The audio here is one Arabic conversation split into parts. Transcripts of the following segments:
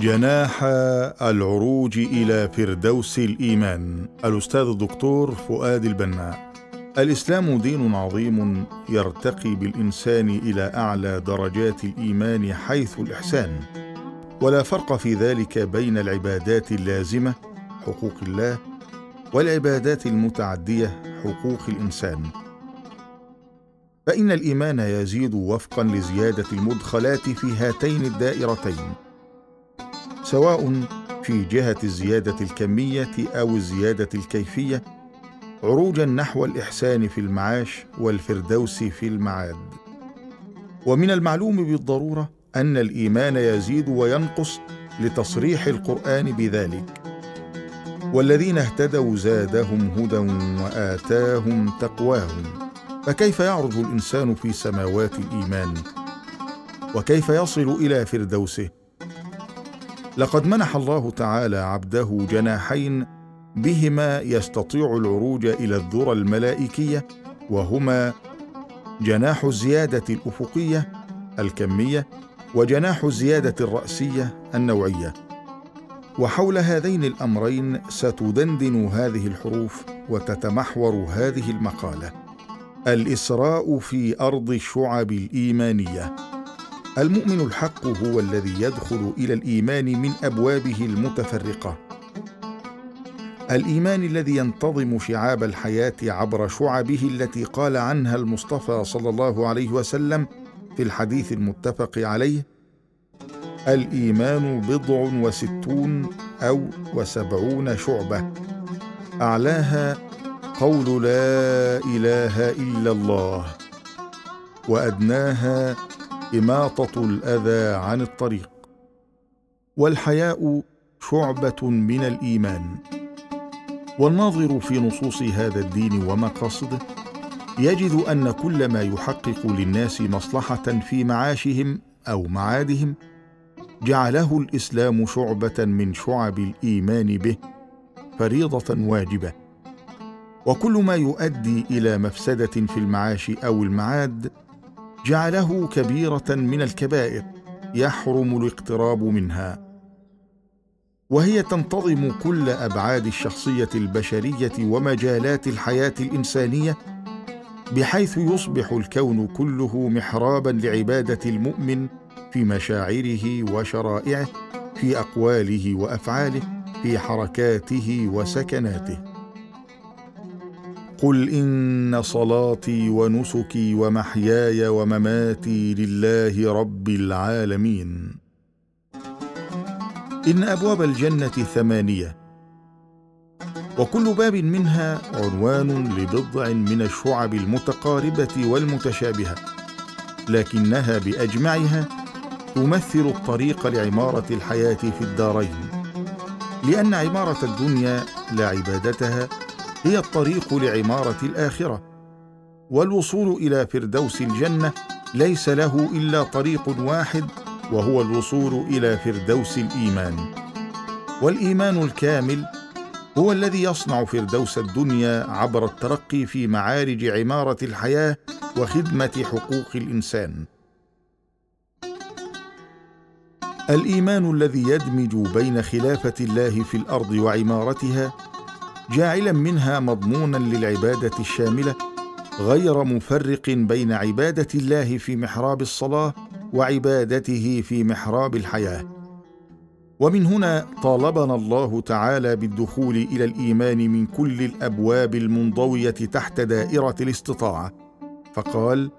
جناح العروج إلى فردوس الإيمان. الأستاذ الدكتور فؤاد البناء. الإسلام دين عظيم يرتقي بالإنسان إلى أعلى درجات الإيمان حيث الإحسان. ولا فرق في ذلك بين العبادات اللازمة حقوق الله والعبادات المتعدية حقوق الإنسان. فإن الإيمان يزيد وفقا لزيادة المدخلات في هاتين الدائرتين سواء في جهة الزيادة الكمية أو الزيادة الكيفية عروجا نحو الإحسان في المعاش والفردوس في المعاد. ومن المعلوم بالضرورة أن الإيمان يزيد وينقص لتصريح القرآن بذلك. والذين اهتدوا زادهم هدى وآتاهم تقواهم. فكيف يعرج الإنسان في سماوات الإيمان؟ وكيف يصل إلى فردوسه؟ لقد منح الله تعالى عبده جناحين بهما يستطيع العروج إلى الذرى الملائكية وهما جناح الزيادة الأفقية الكمية وجناح الزيادة الرأسية النوعية. وحول هذين الأمرين ستدندن هذه الحروف وتتمحور هذه المقالة. الإسراء في أرض الشعب الإيمانية. المؤمن الحق هو الذي يدخل إلى الإيمان من أبوابه المتفرقة. الإيمان الذي ينتظم شعاب الحياة عبر شعبه التي قال عنها المصطفى صلى الله عليه وسلم في الحديث المتفق عليه الإيمان بضع وستون أو وسبعون شعبة. أعلاها قول لا إله إلا الله وأدناها إماطة الأذى عن الطريق. والحياء شعبة من الإيمان. والناظر في نصوص هذا الدين ومقاصده يجد أن كل ما يحقق للناس مصلحة في معاشهم أو معادهم جعله الإسلام شعبة من شعب الإيمان به فريضة واجبة. وكل ما يؤدي إلى مفسدة في المعاش أو المعاد جعله كبيرة من الكبائر يحرم الاقتراب منها. وهي تنتظم كل أبعاد الشخصية البشرية ومجالات الحياة الإنسانية بحيث يصبح الكون كله محرابا لعبادة المؤمن في مشاعره وشرائعه في أقواله وأفعاله في حركاته وسكناته. قل ان صلاتي ونسكي ومحياي ومماتي لله رب العالمين. ان ابواب الجنه ثمانيه. وكل باب منها عنوان لبضع من الشعب المتقاربه والمتشابهه. لكنها باجمعها تمثل الطريق لعماره الحياة في الدارين. لأن عماره الدنيا لا عبادتها هي الطريق لعمارة الآخرة. والوصول إلى فردوس الجنة ليس له إلا طريق واحد وهو الوصول إلى فردوس الإيمان. والإيمان الكامل هو الذي يصنع فردوس الدنيا عبر الترقي في معارج عمارة الحياة وخدمة حقوق الإنسان. الإيمان الذي يدمج بين خلافة الله في الأرض وعمارتها جاعلا منها مضمونا للعبادة الشاملة غير مفرق بين عبادة الله في محراب الصلاة وعبادته في محراب الحياة. ومن هنا طالبنا الله تعالى بالدخول إلى الإيمان من كل الأبواب المنضوية تحت دائرة الاستطاعة. فقال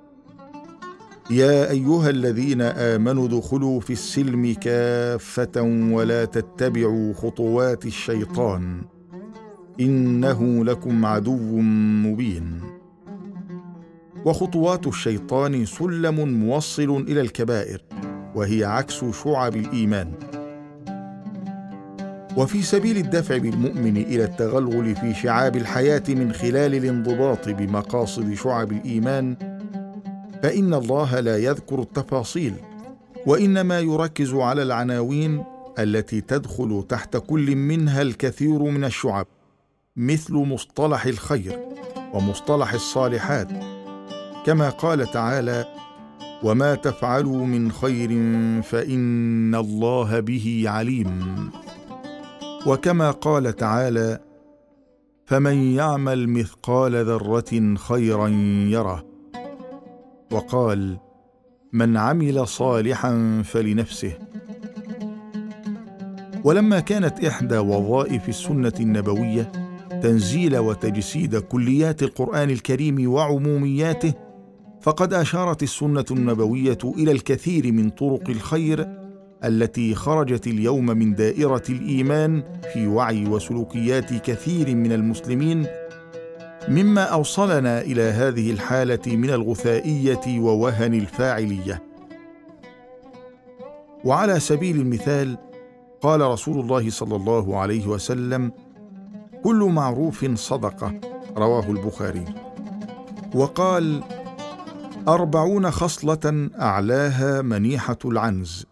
يا أيها الذين آمنوا ادخلوا في السلم كافة ولا تتبعوا خطوات الشيطان. إنه لكم عدو مبين. وخطوات الشيطان سلم موصل إلى الكبائر وهي عكس شعب الإيمان. وفي سبيل الدفع بالمؤمن إلى التغلغل في شعاب الحياة من خلال الانضباط بمقاصد شعب الإيمان فإن الله لا يذكر التفاصيل وإنما يركز على العناوين التي تدخل تحت كل منها الكثير من الشعب. مثل مصطلح الخير ومصطلح الصالحات كما قال تعالى وما تفعلوا من خير فإن الله به عليم وكما قال تعالى فمن يعمل مثقال ذرة خيرا يره وقال من عمل صالحا فلنفسه ولما كانت إحدى وظائف السنة النبوية تنزيل وتجسيد كليات القرآن الكريم وعمومياته فقد أشارت السنة النبوية إلى الكثير من طرق الخير التي خرجت اليوم من دائرة الإيمان في وعي وسلوكيات كثير من المسلمين مما أوصلنا إلى هذه الحالة من الغثائية ووهن الفاعلية. وعلى سبيل المثال قال رسول الله صلى الله عليه وسلم كل معروف صدقة رواه البخاري. وقال أربعون خصلة أعلاها منيحة العنز.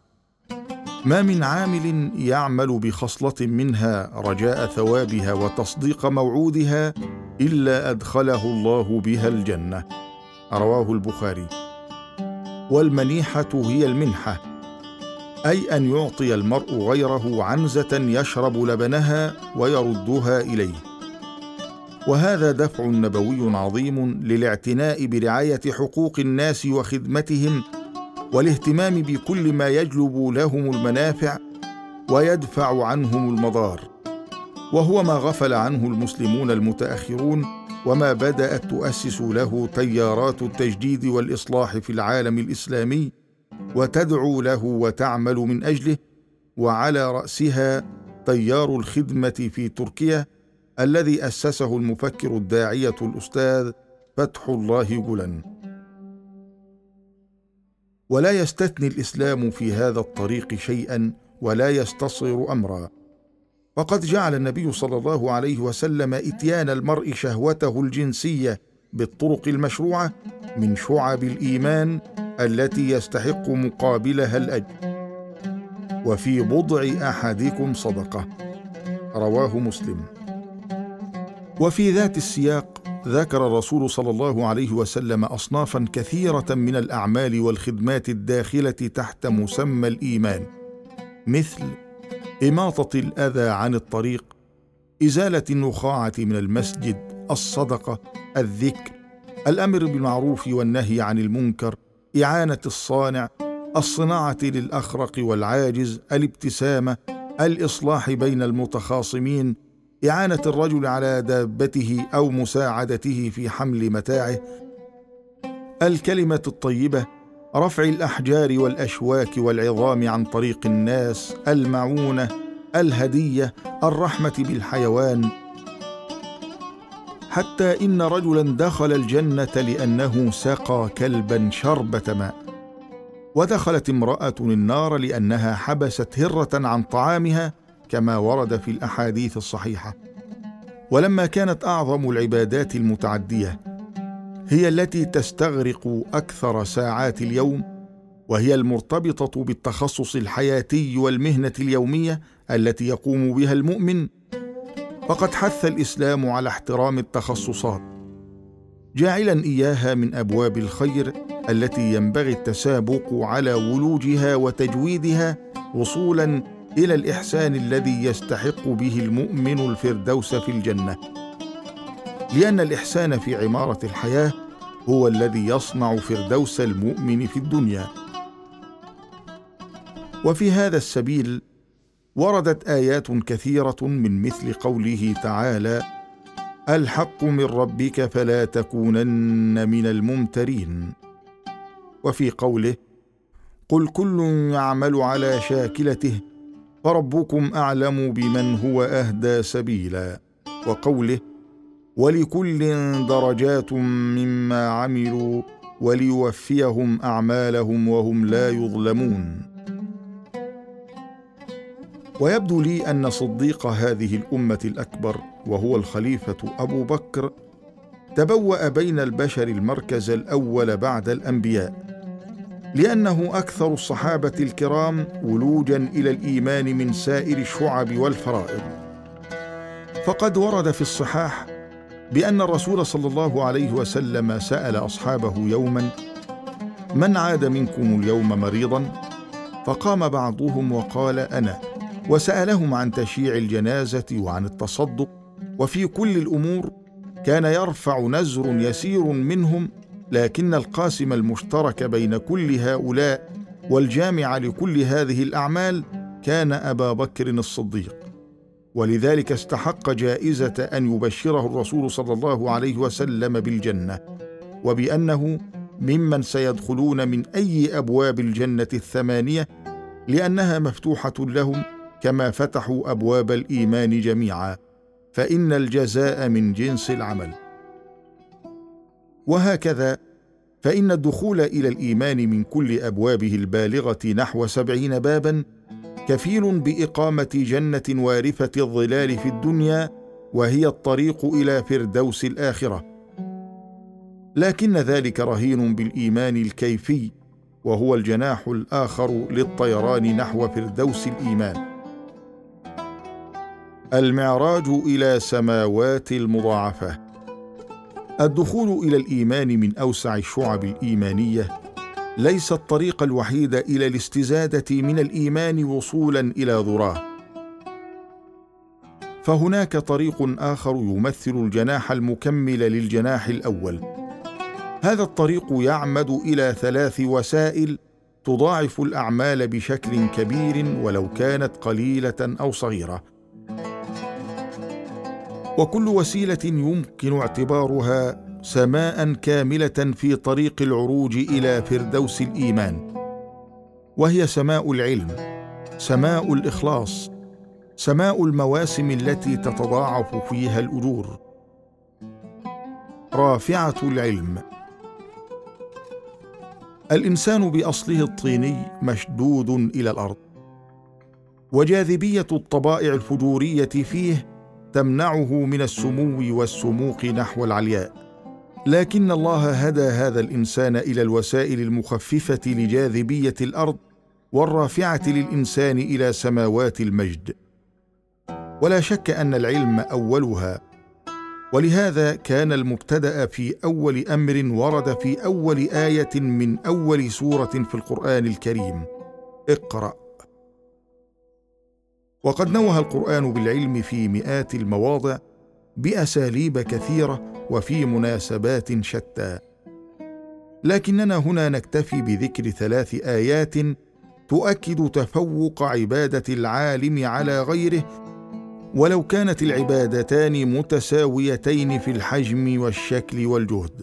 ما من عامل يعمل بخصلة منها رجاء ثوابها وتصديق موعودها إلا أدخله الله بها الجنة. رواه البخاري. والمنيحة هي المنحة. أي أن يعطي المرء غيره عنزة يشرب لبنها ويردها إليه. وهذا دفع نبوي عظيم للاعتناء برعاية حقوق الناس وخدمتهم والاهتمام بكل ما يجلب لهم المنافع ويدفع عنهم المضار. وهو ما غفل عنه المسلمون المتأخرون وما بدأت تؤسس له تيارات التجديد والإصلاح في العالم الإسلامي وتدعو له وتعمل من أجله وعلى رأسها تيار الخدمة في تركيا الذي أسسه المفكر الداعية الأستاذ فتح الله جلن ولا يستثني الإسلام في هذا الطريق شيئا ولا يستصغر امرا. وقد جعل النبي صلى الله عليه وسلم إتيان المرء شهوته الجنسية بالطرق المشروعة من شعب الإيمان التي يستحق مقابلها الأجر. وفي بضع أحدكم صدقة. رواه مسلم. وفي ذات السياق ذكر الرسول صلى الله عليه وسلم اصنافا كثيرة من الأعمال والخدمات الداخلة تحت مسمى الإيمان مثل إماطة الأذى عن الطريق إزالة النخاعة من المسجد الصدقة الذكر الأمر بالمعروف والنهي عن المنكر إعانة الصانع الصناعة للأخرق والعاجز الابتسامة الإصلاح بين المتخاصمين إعانة الرجل على دابته أو مساعدته في حمل متاعه. الكلمة الطيبة رفع الأحجار والأشواك والعظام عن طريق الناس المعونة الهدية الرحمة بالحيوان. حتى إن رجلا دخل الجنة لأنه سقى كلبا شربة ماء. ودخلت امرأة النار لأنها حبست هرة عن طعامها كما ورد في الأحاديث الصحيحة. ولما كانت أعظم العبادات المتعدية هي التي تستغرق أكثر ساعات اليوم وهي المرتبطة بالتخصص الحياتي والمهنة اليومية التي يقوم بها المؤمن فقد حث الإسلام على احترام التخصصات. جاعلا إياها من أبواب الخير التي ينبغي التسابق على ولوجها وتجويدها وصولا إلى الإحسان الذي يستحق به المؤمن الفردوس في الجنة. لأن الإحسان في عمارة الحياة هو الذي يصنع فردوس المؤمن في الدنيا. وفي هذا السبيل وردت آيات كثيرة من مثل قوله تعالى الحق من ربك فلا تكونن من الممترين وفي قوله قل كل يعمل على شاكلته فربكم أعلم بمن هو أهدى سبيلا وقوله ولكل درجات مما عملوا وليوفيهم أعمالهم وهم لا يظلمون ويبدو لي أن صديق هذه الأمة الأكبر وهو الخليفة أبو بكر تبوأ بين البشر المركز الأول بعد الأنبياء لأنه أكثر الصحابة الكرام ولوجا إلى الإيمان من سائر الشعب والفرائض. فقد ورد في الصحاح بأن الرسول صلى الله عليه وسلم سأل أصحابه يوما من عاد منكم اليوم مريضا؟ فقام بعضهم وقال أنا. وسألهم عن تشييع الجنازة وعن التصدق وفي كل الأمور كان يرفع نزر يسير منهم لكن القاسم المشترك بين كل هؤلاء والجامع لكل هذه الأعمال كان أبا بكر الصديق. ولذلك استحق جائزة أن يبشره الرسول صلى الله عليه وسلم بالجنة وبأنه ممن سيدخلون من أي أبواب الجنة الثمانية لأنها مفتوحة لهم كما فتحوا أبواب الإيمان جميعا فإن الجزاء من جنس العمل. وهكذا فإن الدخول إلى الإيمان من كل أبوابه البالغة نحو سبعين بابا كفيل بإقامة جنة وارثة الظلال في الدنيا وهي الطريق إلى فردوس الآخرة. لكن ذلك رهين بالإيمان الكيفي وهو الجناح الآخر للطيران نحو فردوس الإيمان. المعراج إلى سماوات المضاعفة. الدخول إلى الإيمان من أوسع الشعب الإيمانية ليس الطريق الوحيد إلى الاستزادة من الإيمان وصولا إلى ذراه. فهناك طريق آخر يمثل الجناح المكمل للجناح الأول. هذا الطريق يعمد إلى ثلاث وسائل تضاعف الأعمال بشكل كبير ولو كانت قليلة أو صغيرة. وكل وسيلة يمكن اعتبارها سماء كاملة في طريق العروج إلى فردوس الإيمان وهي سماء العلم سماء الإخلاص سماء المواسم التي تتضاعف فيها الأجور. رافعة العلم. الإنسان بأصله الطيني مشدود إلى الأرض وجاذبية الطبائع الفجورية فيه تمنعه من السمو والسموق نحو العلياء. لكن الله هدى هذا الإنسان إلى الوسائل المخففة لجاذبية الأرض والرافعة للإنسان إلى سماوات المجد. ولا شك أن العلم أولها ولهذا كان المبتدأ في أول أمر ورد في أول آية من أول سورة في القرآن الكريم اقرأ. وقد نوه القرآن بالعلم في مئات المواضع بأساليب كثيرة وفي مناسبات شتى. لكننا هنا نكتفي بذكر ثلاث آيات تؤكد تفوق عبادة العالم على غيره ولو كانت العبادتان متساويتين في الحجم والشكل والجهد.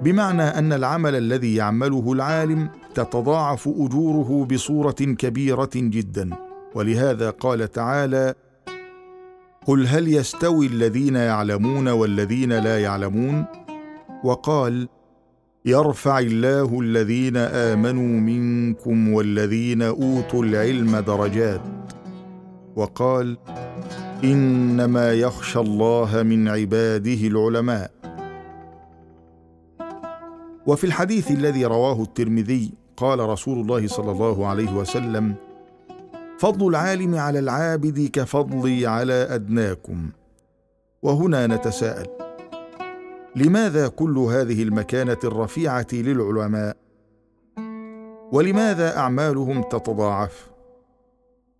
بمعنى أن العمل الذي يعمله العالم تتضاعف أجوره بصورة كبيرة جدا. ولهذا قال تعالى قل هل يستوي الذين يعلمون والذين لا يعلمون؟ وقال يرفع الله الذين آمنوا منكم والذين أوتوا العلم درجات. وقال إنما يخشى الله من عباده العلماء. وفي الحديث الذي رواه الترمذي قال رسول الله صلى الله عليه وسلم فضل العالم على العابد كفضلي على أدناكم. وهنا نتساءل لماذا كل هذه المكانة الرفيعة للعلماء؟ ولماذا أعمالهم تتضاعف؟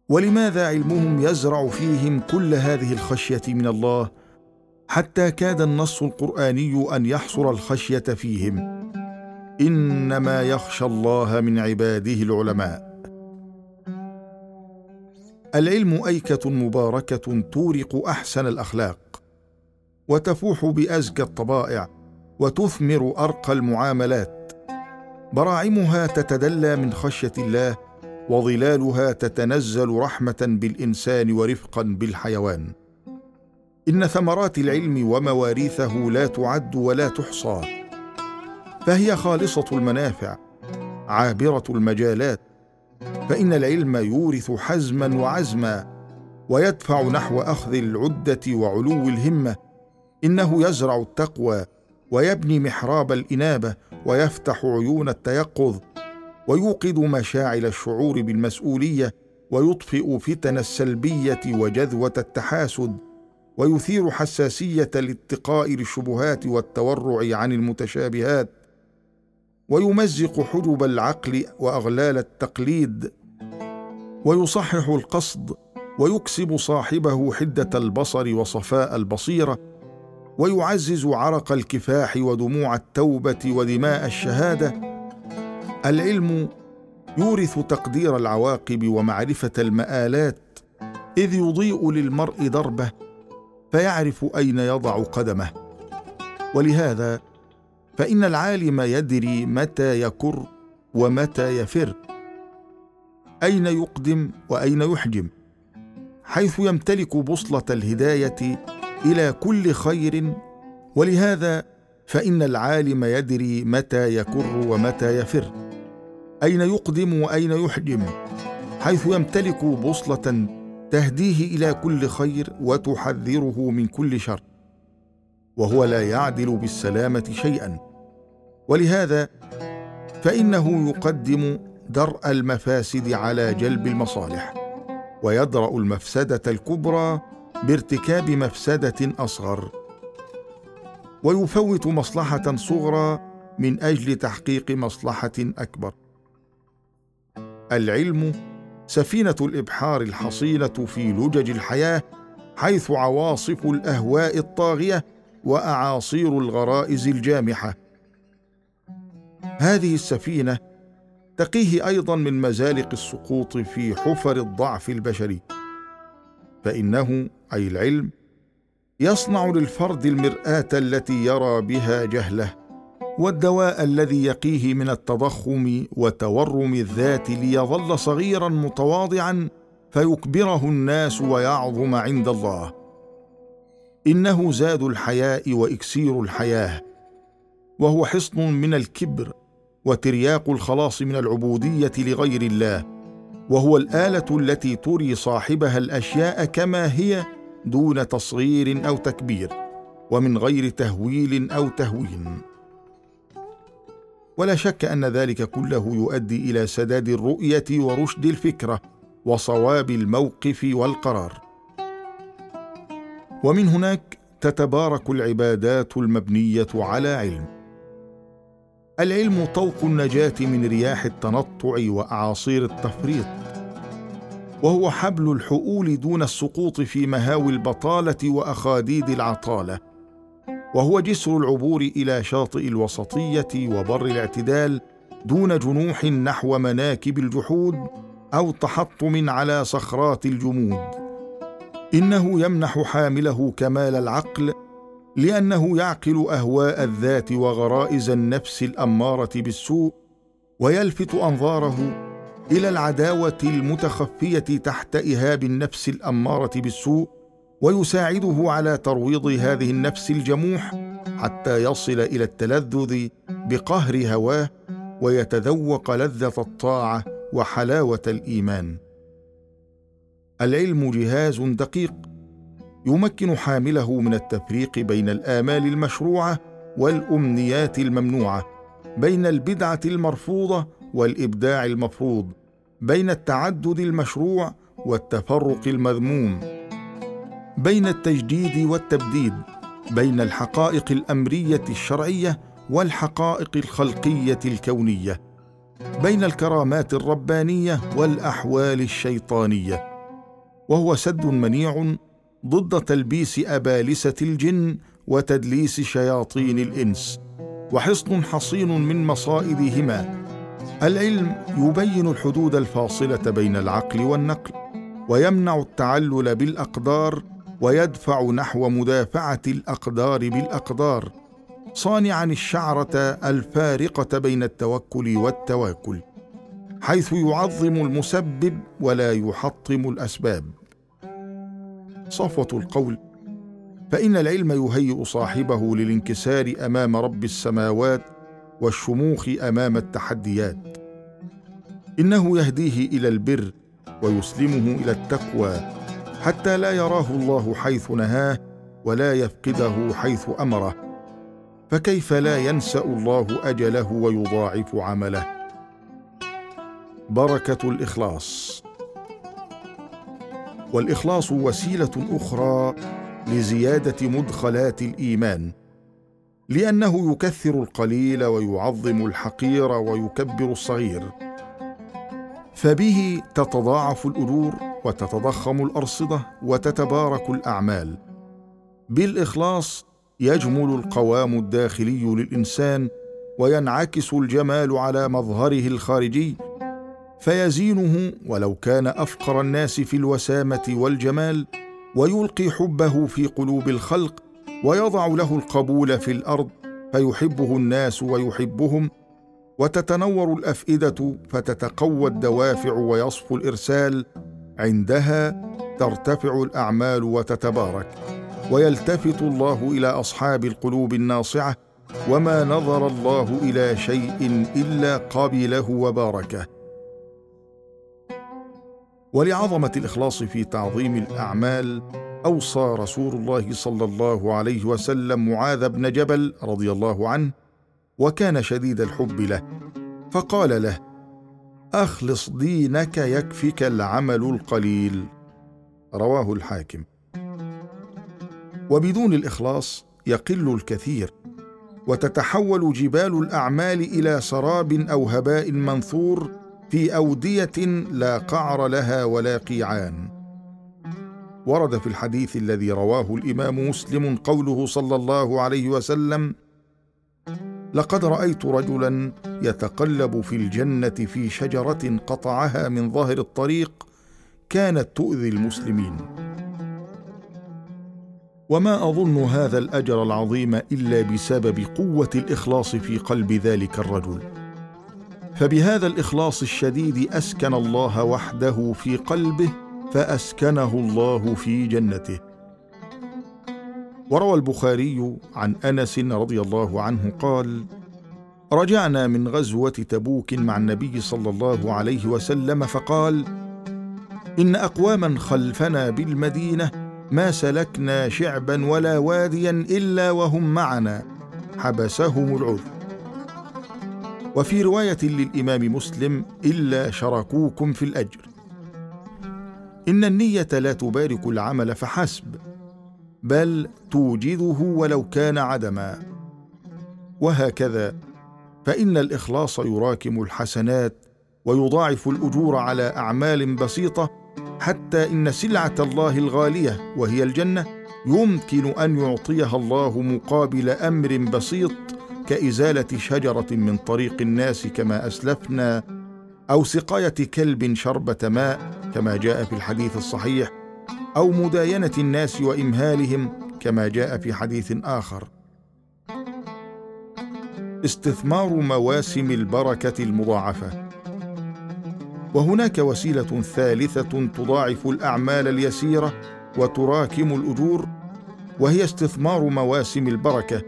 ولماذا علمهم يزرع فيهم كل هذه الخشية من الله حتى كاد النص القرآني أن يحصر الخشية فيهم؟ إنما يخشى الله من عباده العلماء. العلم أيكة مباركة تورق أحسن الأخلاق وتفوح بأزكى الطبائع وتثمر أرقى المعاملات. براعمها تتدلى من خشية الله وظلالها تتنزل رحمة بالإنسان ورفقا بالحيوان. إن ثمرات العلم ومواريثه لا تعد ولا تحصى فهي خالصة المنافع عابرة المجالات فإن العلم يورث حزما وعزما ويدفع نحو أخذ العدة وعلو الهمة. إنه يزرع التقوى ويبني محراب الإنابة ويفتح عيون التيقظ ويوقظ مشاعل الشعور بالمسؤولية ويطفئ فتن السلبية وجذوة التحاسد ويثير حساسية الاتقاء للشبهات والتورع عن المتشابهات. ويمزق حجب العقل وأغلال التقليد ويصحح القصد ويكسب صاحبه حدة البصر وصفاء البصيرة ويعزز عرق الكفاح ودموع التوبة ودماء الشهادة. العلم يورث تقدير العواقب ومعرفة المآلات إذ يضيء للمرء دربه فيعرف أين يضع قدمه. ولهذا فإن العالم يدري متى يكر ومتى يفر. أين يقدم وأين يحجم؟ حيث يمتلك بوصلة الهداية إلى كل خير. ولهذا فإن العالم يدري متى يكر ومتى يفر. أين يقدم وأين يحجم؟ حيث يمتلك بوصلة تهديه إلى كل خير وتحذره من كل شر. وهو لا يعدل بالسلامة شيئا. ولهذا فإنه يقدم درء المفاسد على جلب المصالح ويدرا المفسدة الكبرى بارتكاب مفسدة أصغر ويفوت مصلحة صغرى من أجل تحقيق مصلحة أكبر. العلم سفينة الإبحار الحصينه في لجج الحياة حيث عواصف الأهواء الطاغية وأعاصير الغرائز الجامحة. هذه السفينة تقيه أيضا من مزالق السقوط في حفر الضعف البشري. فإنه أي العلم يصنع للفرد المرآة التي يرى بها جهله والدواء الذي يقيه من التضخم وتورم الذات ليظل صغيرا متواضعا فيكبره الناس ويعظم عند الله. إنه زاد الحياء وإكسير الحياة وهو حصن من الكبر وترياق الخلاص من العبودية لغير الله وهو الآلة التي تري صاحبها الأشياء كما هي دون تصغير أو تكبير ومن غير تهويل أو تهوين. ولا شك أن ذلك كله يؤدي إلى سداد الرؤية ورشد الفكرة وصواب الموقف والقرار. ومن هناك تتبارك العبادات المبنية على علم. العلم طوق النجاة من رياح التنطع وأعاصير التفريط وهو حبل الحؤول دون السقوط في مهاوي البطالة وأخاديد العطالة وهو جسر العبور إلى شاطئ الوسطية وبر الاعتدال دون جنوح نحو مناكب الجحود أو تحطم على صخرات الجمود. إنه يمنح حامله كمال العقل لأنه يعقل أهواء الذات وغرائز النفس الأمارة بالسوء ويلفت أنظاره إلى العداوة المتخفية تحت إهاب النفس الأمارة بالسوء ويساعده على ترويض هذه النفس الجموح حتى يصل إلى التلذذ بقهر هواه ويتذوق لذة الطاعة وحلاوة الإيمان. العلم جهاز دقيق يمكن حامله من التفريق بين الآمال المشروعة والأمنيات الممنوعة بين البدعة المرفوضة والإبداع المفروض بين التعدد المشروع والتفرق المذموم بين التجديد والتبديد بين الحقائق الأمرية الشرعية والحقائق الخلقية الكونية بين الكرامات الربانية والأحوال الشيطانية. وهو سد منيع ضد تلبيس أبالسة الجن وتدليس شياطين الإنس وحصن حصين من مصائدهما. العلم يبين الحدود الفاصلة بين العقل والنقل ويمنع التعلل بالأقدار ويدفع نحو مدافعة الأقدار بالأقدار. صانعا الشعرة الفارقة بين التوكل والتواكل. حيث يعظم المسبب ولا يحطم الأسباب. صفوة القول فإن العلم يهيئ صاحبه للانكسار أمام رب السماوات والشموخ أمام التحديات. إنه يهديه إلى البر ويسلمه إلى التقوى حتى لا يراه الله حيث نهاه ولا يفقده حيث أمره. فكيف لا ينسأ الله أجله ويضاعف عمله؟ بركة الإخلاص. والإخلاص وسيلة أخرى لزيادة مدخلات الإيمان لأنه يكثر القليل ويعظم الحقير ويكبر الصغير. فبه تتضاعف الأجور وتتضخم الأرصدة وتتبارك الأعمال. بالإخلاص يجمل القوام الداخلي للإنسان وينعكس الجمال على مظهره الخارجي فيزينه ولو كان أفقر الناس في الوسامة والجمال ويلقي حبه في قلوب الخلق ويضع له القبول في الأرض فيحبه الناس ويحبهم وتتنور الأفئدة فتتقوى الدوافع ويصفو الإرسال عندها ترتفع الأعمال وتتبارك ويلتفت الله إلى أصحاب القلوب الناصعة وما نظر الله إلى شيء إلا قبله وباركه. ولعظمة الإخلاص في تعظيم الأعمال أوصى رسول الله صلى الله عليه وسلم معاذ بن جبل رضي الله عنه وكان شديد الحب له فقال له أخلص دينك يكفك العمل القليل. رواه الحاكم. وبدون الإخلاص يقل الكثير وتتحول جبال الأعمال إلى سراب أو هباء منثور في أودية لا قعر لها ولا قيعان. ورد في الحديث الذي رواه الإمام مسلم قوله صلى الله عليه وسلم لقد رأيت رجلا يتقلب في الجنة في شجرة قطعها من ظهر الطريق كانت تؤذي المسلمين. وما أظن هذا الأجر العظيم إلا بسبب قوة الإخلاص في قلب ذلك الرجل. فبهذا الإخلاص الشديد أسكن الله وحده في قلبه فأسكنه الله في جنته. وروى البخاري عن أنس رضي الله عنه قال رجعنا من غزوة تبوك مع النبي صلى الله عليه وسلم فقال إن أقواما خلفنا بالمدينة ما سلكنا شعبا ولا واديا إلا وهم معنا حبسهم العذر. وفي رواية للإمام مسلم إلا شركوكم في الأجر. إن النية لا تبارك العمل فحسب بل توجده ولو كان عدما. وهكذا فإن الإخلاص يراكم الحسنات ويضاعف الأجور على أعمال بسيطة حتى إن سلعة الله الغالية وهي الجنة يمكن أن يعطيها الله مقابل أمر بسيط كإزالة شجرة من طريق الناس كما أسلفنا أو سقاية كلب شربة ماء كما جاء في الحديث الصحيح أو مداينة الناس وإمهالهم كما جاء في حديث آخر. استثمار مواسم البركة المضاعفة. وهناك وسيلة ثالثة تضاعف الأعمال اليسيرة وتراكم الأجور وهي استثمار مواسم البركة.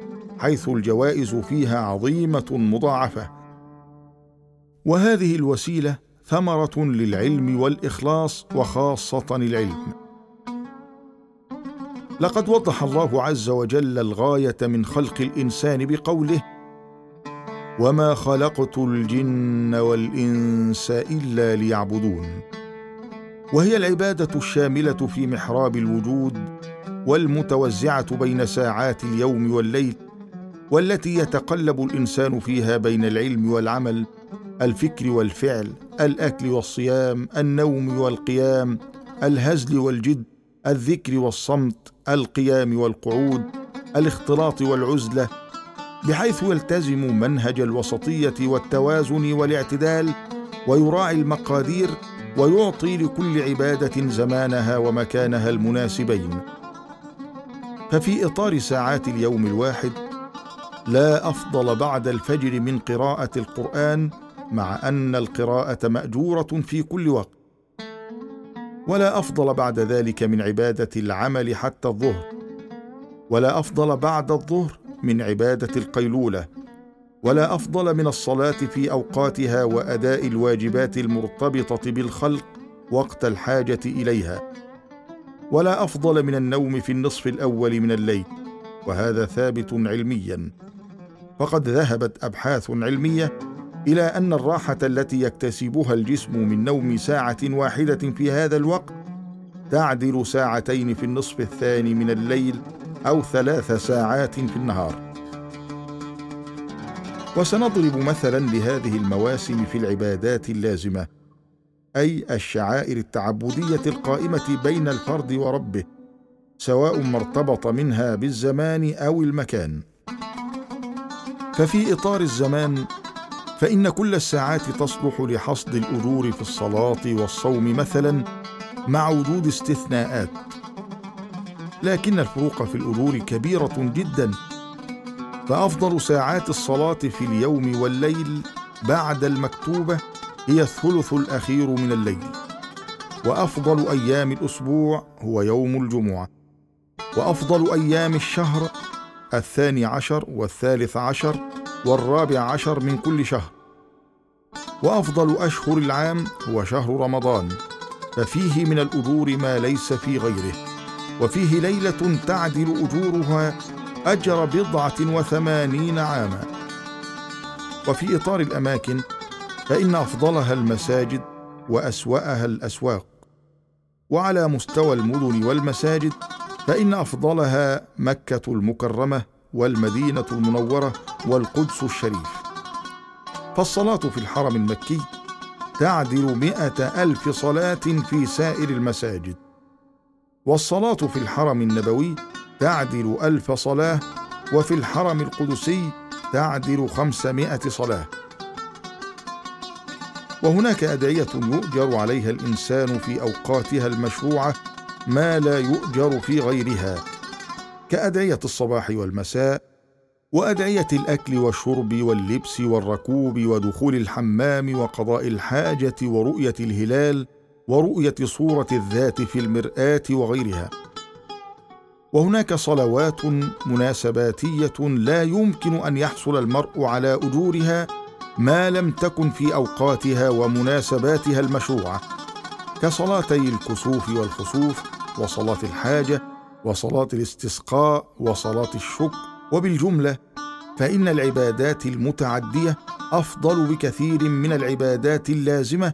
حيث الجوائز فيها عظيمة مضاعفة. وهذه الوسيلة ثمرة للعلم والإخلاص وخاصة العلم. لقد وضح الله عز وجل الغاية من خلق الإنسان بقوله وما خلقت الجن والإنس إلا ليعبدون وهي العبادة الشاملة في محراب الوجود والمتوزعة بين ساعات اليوم والليل والتي يتقلب الإنسان فيها بين العلم والعمل الفكر والفعل الأكل والصيام النوم والقيام الهزل والجد الذكر والصمت القيام والقعود الاختلاط والعزلة. بحيث يلتزم منهج الوسطية والتوازن والاعتدال ويراعي المقادير ويعطي لكل عبادة زمانها ومكانها المناسبين. ففي إطار ساعات اليوم الواحد لا أفضل بعد الفجر من قراءة القرآن مع أن القراءة مأجورة في كل وقت. ولا أفضل بعد ذلك من عبادة العمل حتى الظهر. ولا أفضل بعد الظهر من عبادة القيلولة. ولا أفضل من الصلاة في أوقاتها وأداء الواجبات المرتبطة بالخلق وقت الحاجة إليها. ولا أفضل من النوم في النصف الأول من الليل. وهذا ثابت علميا. فقد ذهبت أبحاث علمية إلى أن الراحة التي يكتسبها الجسم من نوم ساعة واحدة في هذا الوقت تعدل ساعتين في النصف الثاني من الليل أو ثلاث ساعات في النهار. وسنضرب مثلا لهذه المواسم في العبادات اللازمة أي الشعائر التعبدية القائمة بين الفرد وربه سواء ما ارتبط منها بالزمان أو المكان. ففي إطار الزمان فإن كل الساعات تصلح لحصد الأجور في الصلاة والصوم مثلا مع وجود استثناءات. لكن الفروق في الأجور كبيرة جدا فأفضل ساعات الصلاة في اليوم والليل بعد المكتوبة هي الثلث الأخير من الليل. وأفضل أيام الأسبوع هو يوم الجمعة. وأفضل أيام الشهر الثاني عشر والثالث عشر والرابع عشر من كل شهر. وأفضل أشهر العام هو شهر رمضان ففيه من الأجور ما ليس في غيره وفيه ليلة تعدل أجورها أجر بضعة وثمانين عاما. وفي إطار الأماكن فإن أفضلها المساجد وأسوأها الأسواق. وعلى مستوى المدن والمساجد فإن أفضلها مكة المكرمة والمدينة المنورة والقدس الشريف. فالصلاة في الحرم المكي تعدل مائه ألف صلاة في سائر المساجد. والصلاة في الحرم النبوي تعدل ألف صلاة وفي الحرم القدسي تعدل خمسمائة صلاة. وهناك أدعية يؤجر عليها الإنسان في أوقاتها المشروعة ما لا يؤجر في غيرها كأدعية الصباح والمساء وأدعية الأكل والشرب واللبس والركوب ودخول الحمام وقضاء الحاجة ورؤية الهلال ورؤية صورة الذات في المرآة وغيرها. وهناك صلوات مناسباتية لا يمكن أن يحصل المرء على أجورها ما لم تكن في أوقاتها ومناسباتها المشروعة كصلاتي الكسوف والخسوف وصلاة الحاجة وصلاة الاستسقاء وصلاة الشكر. وبالجملة فإن العبادات المتعدية أفضل بكثير من العبادات اللازمة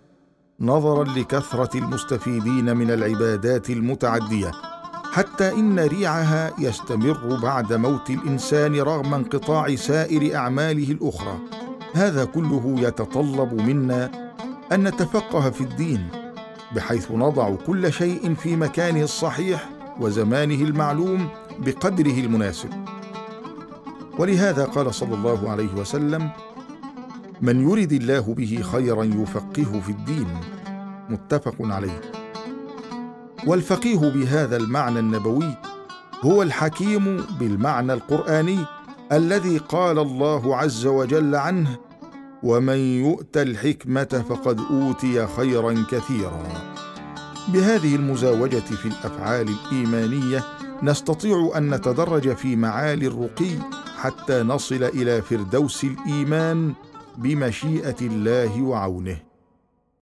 نظرا لكثرة المستفيدين من العبادات المتعدية. حتى إن ريعها يستمر بعد موت الإنسان رغم انقطاع سائر أعماله الأخرى. هذا كله يتطلب منا أن نتفقه في الدين. بحيث نضع كل شيء في مكانه الصحيح وزمانه المعلوم بقدره المناسب. ولهذا قال صلى الله عليه وسلم من يرد الله به خيرا يفقهه في الدين. متفق عليه. والفقيه بهذا المعنى النبوي هو الحكيم بالمعنى القرآني الذي قال الله عز وجل عنه ومن يؤت الحكمة فقد أوتي خيرا كثيرا. بهذه المزاوجة في الأفعال الإيمانية نستطيع أن نتدرج في معالي الرقي حتى نصل إلى فردوس الإيمان بمشيئة الله وعونه.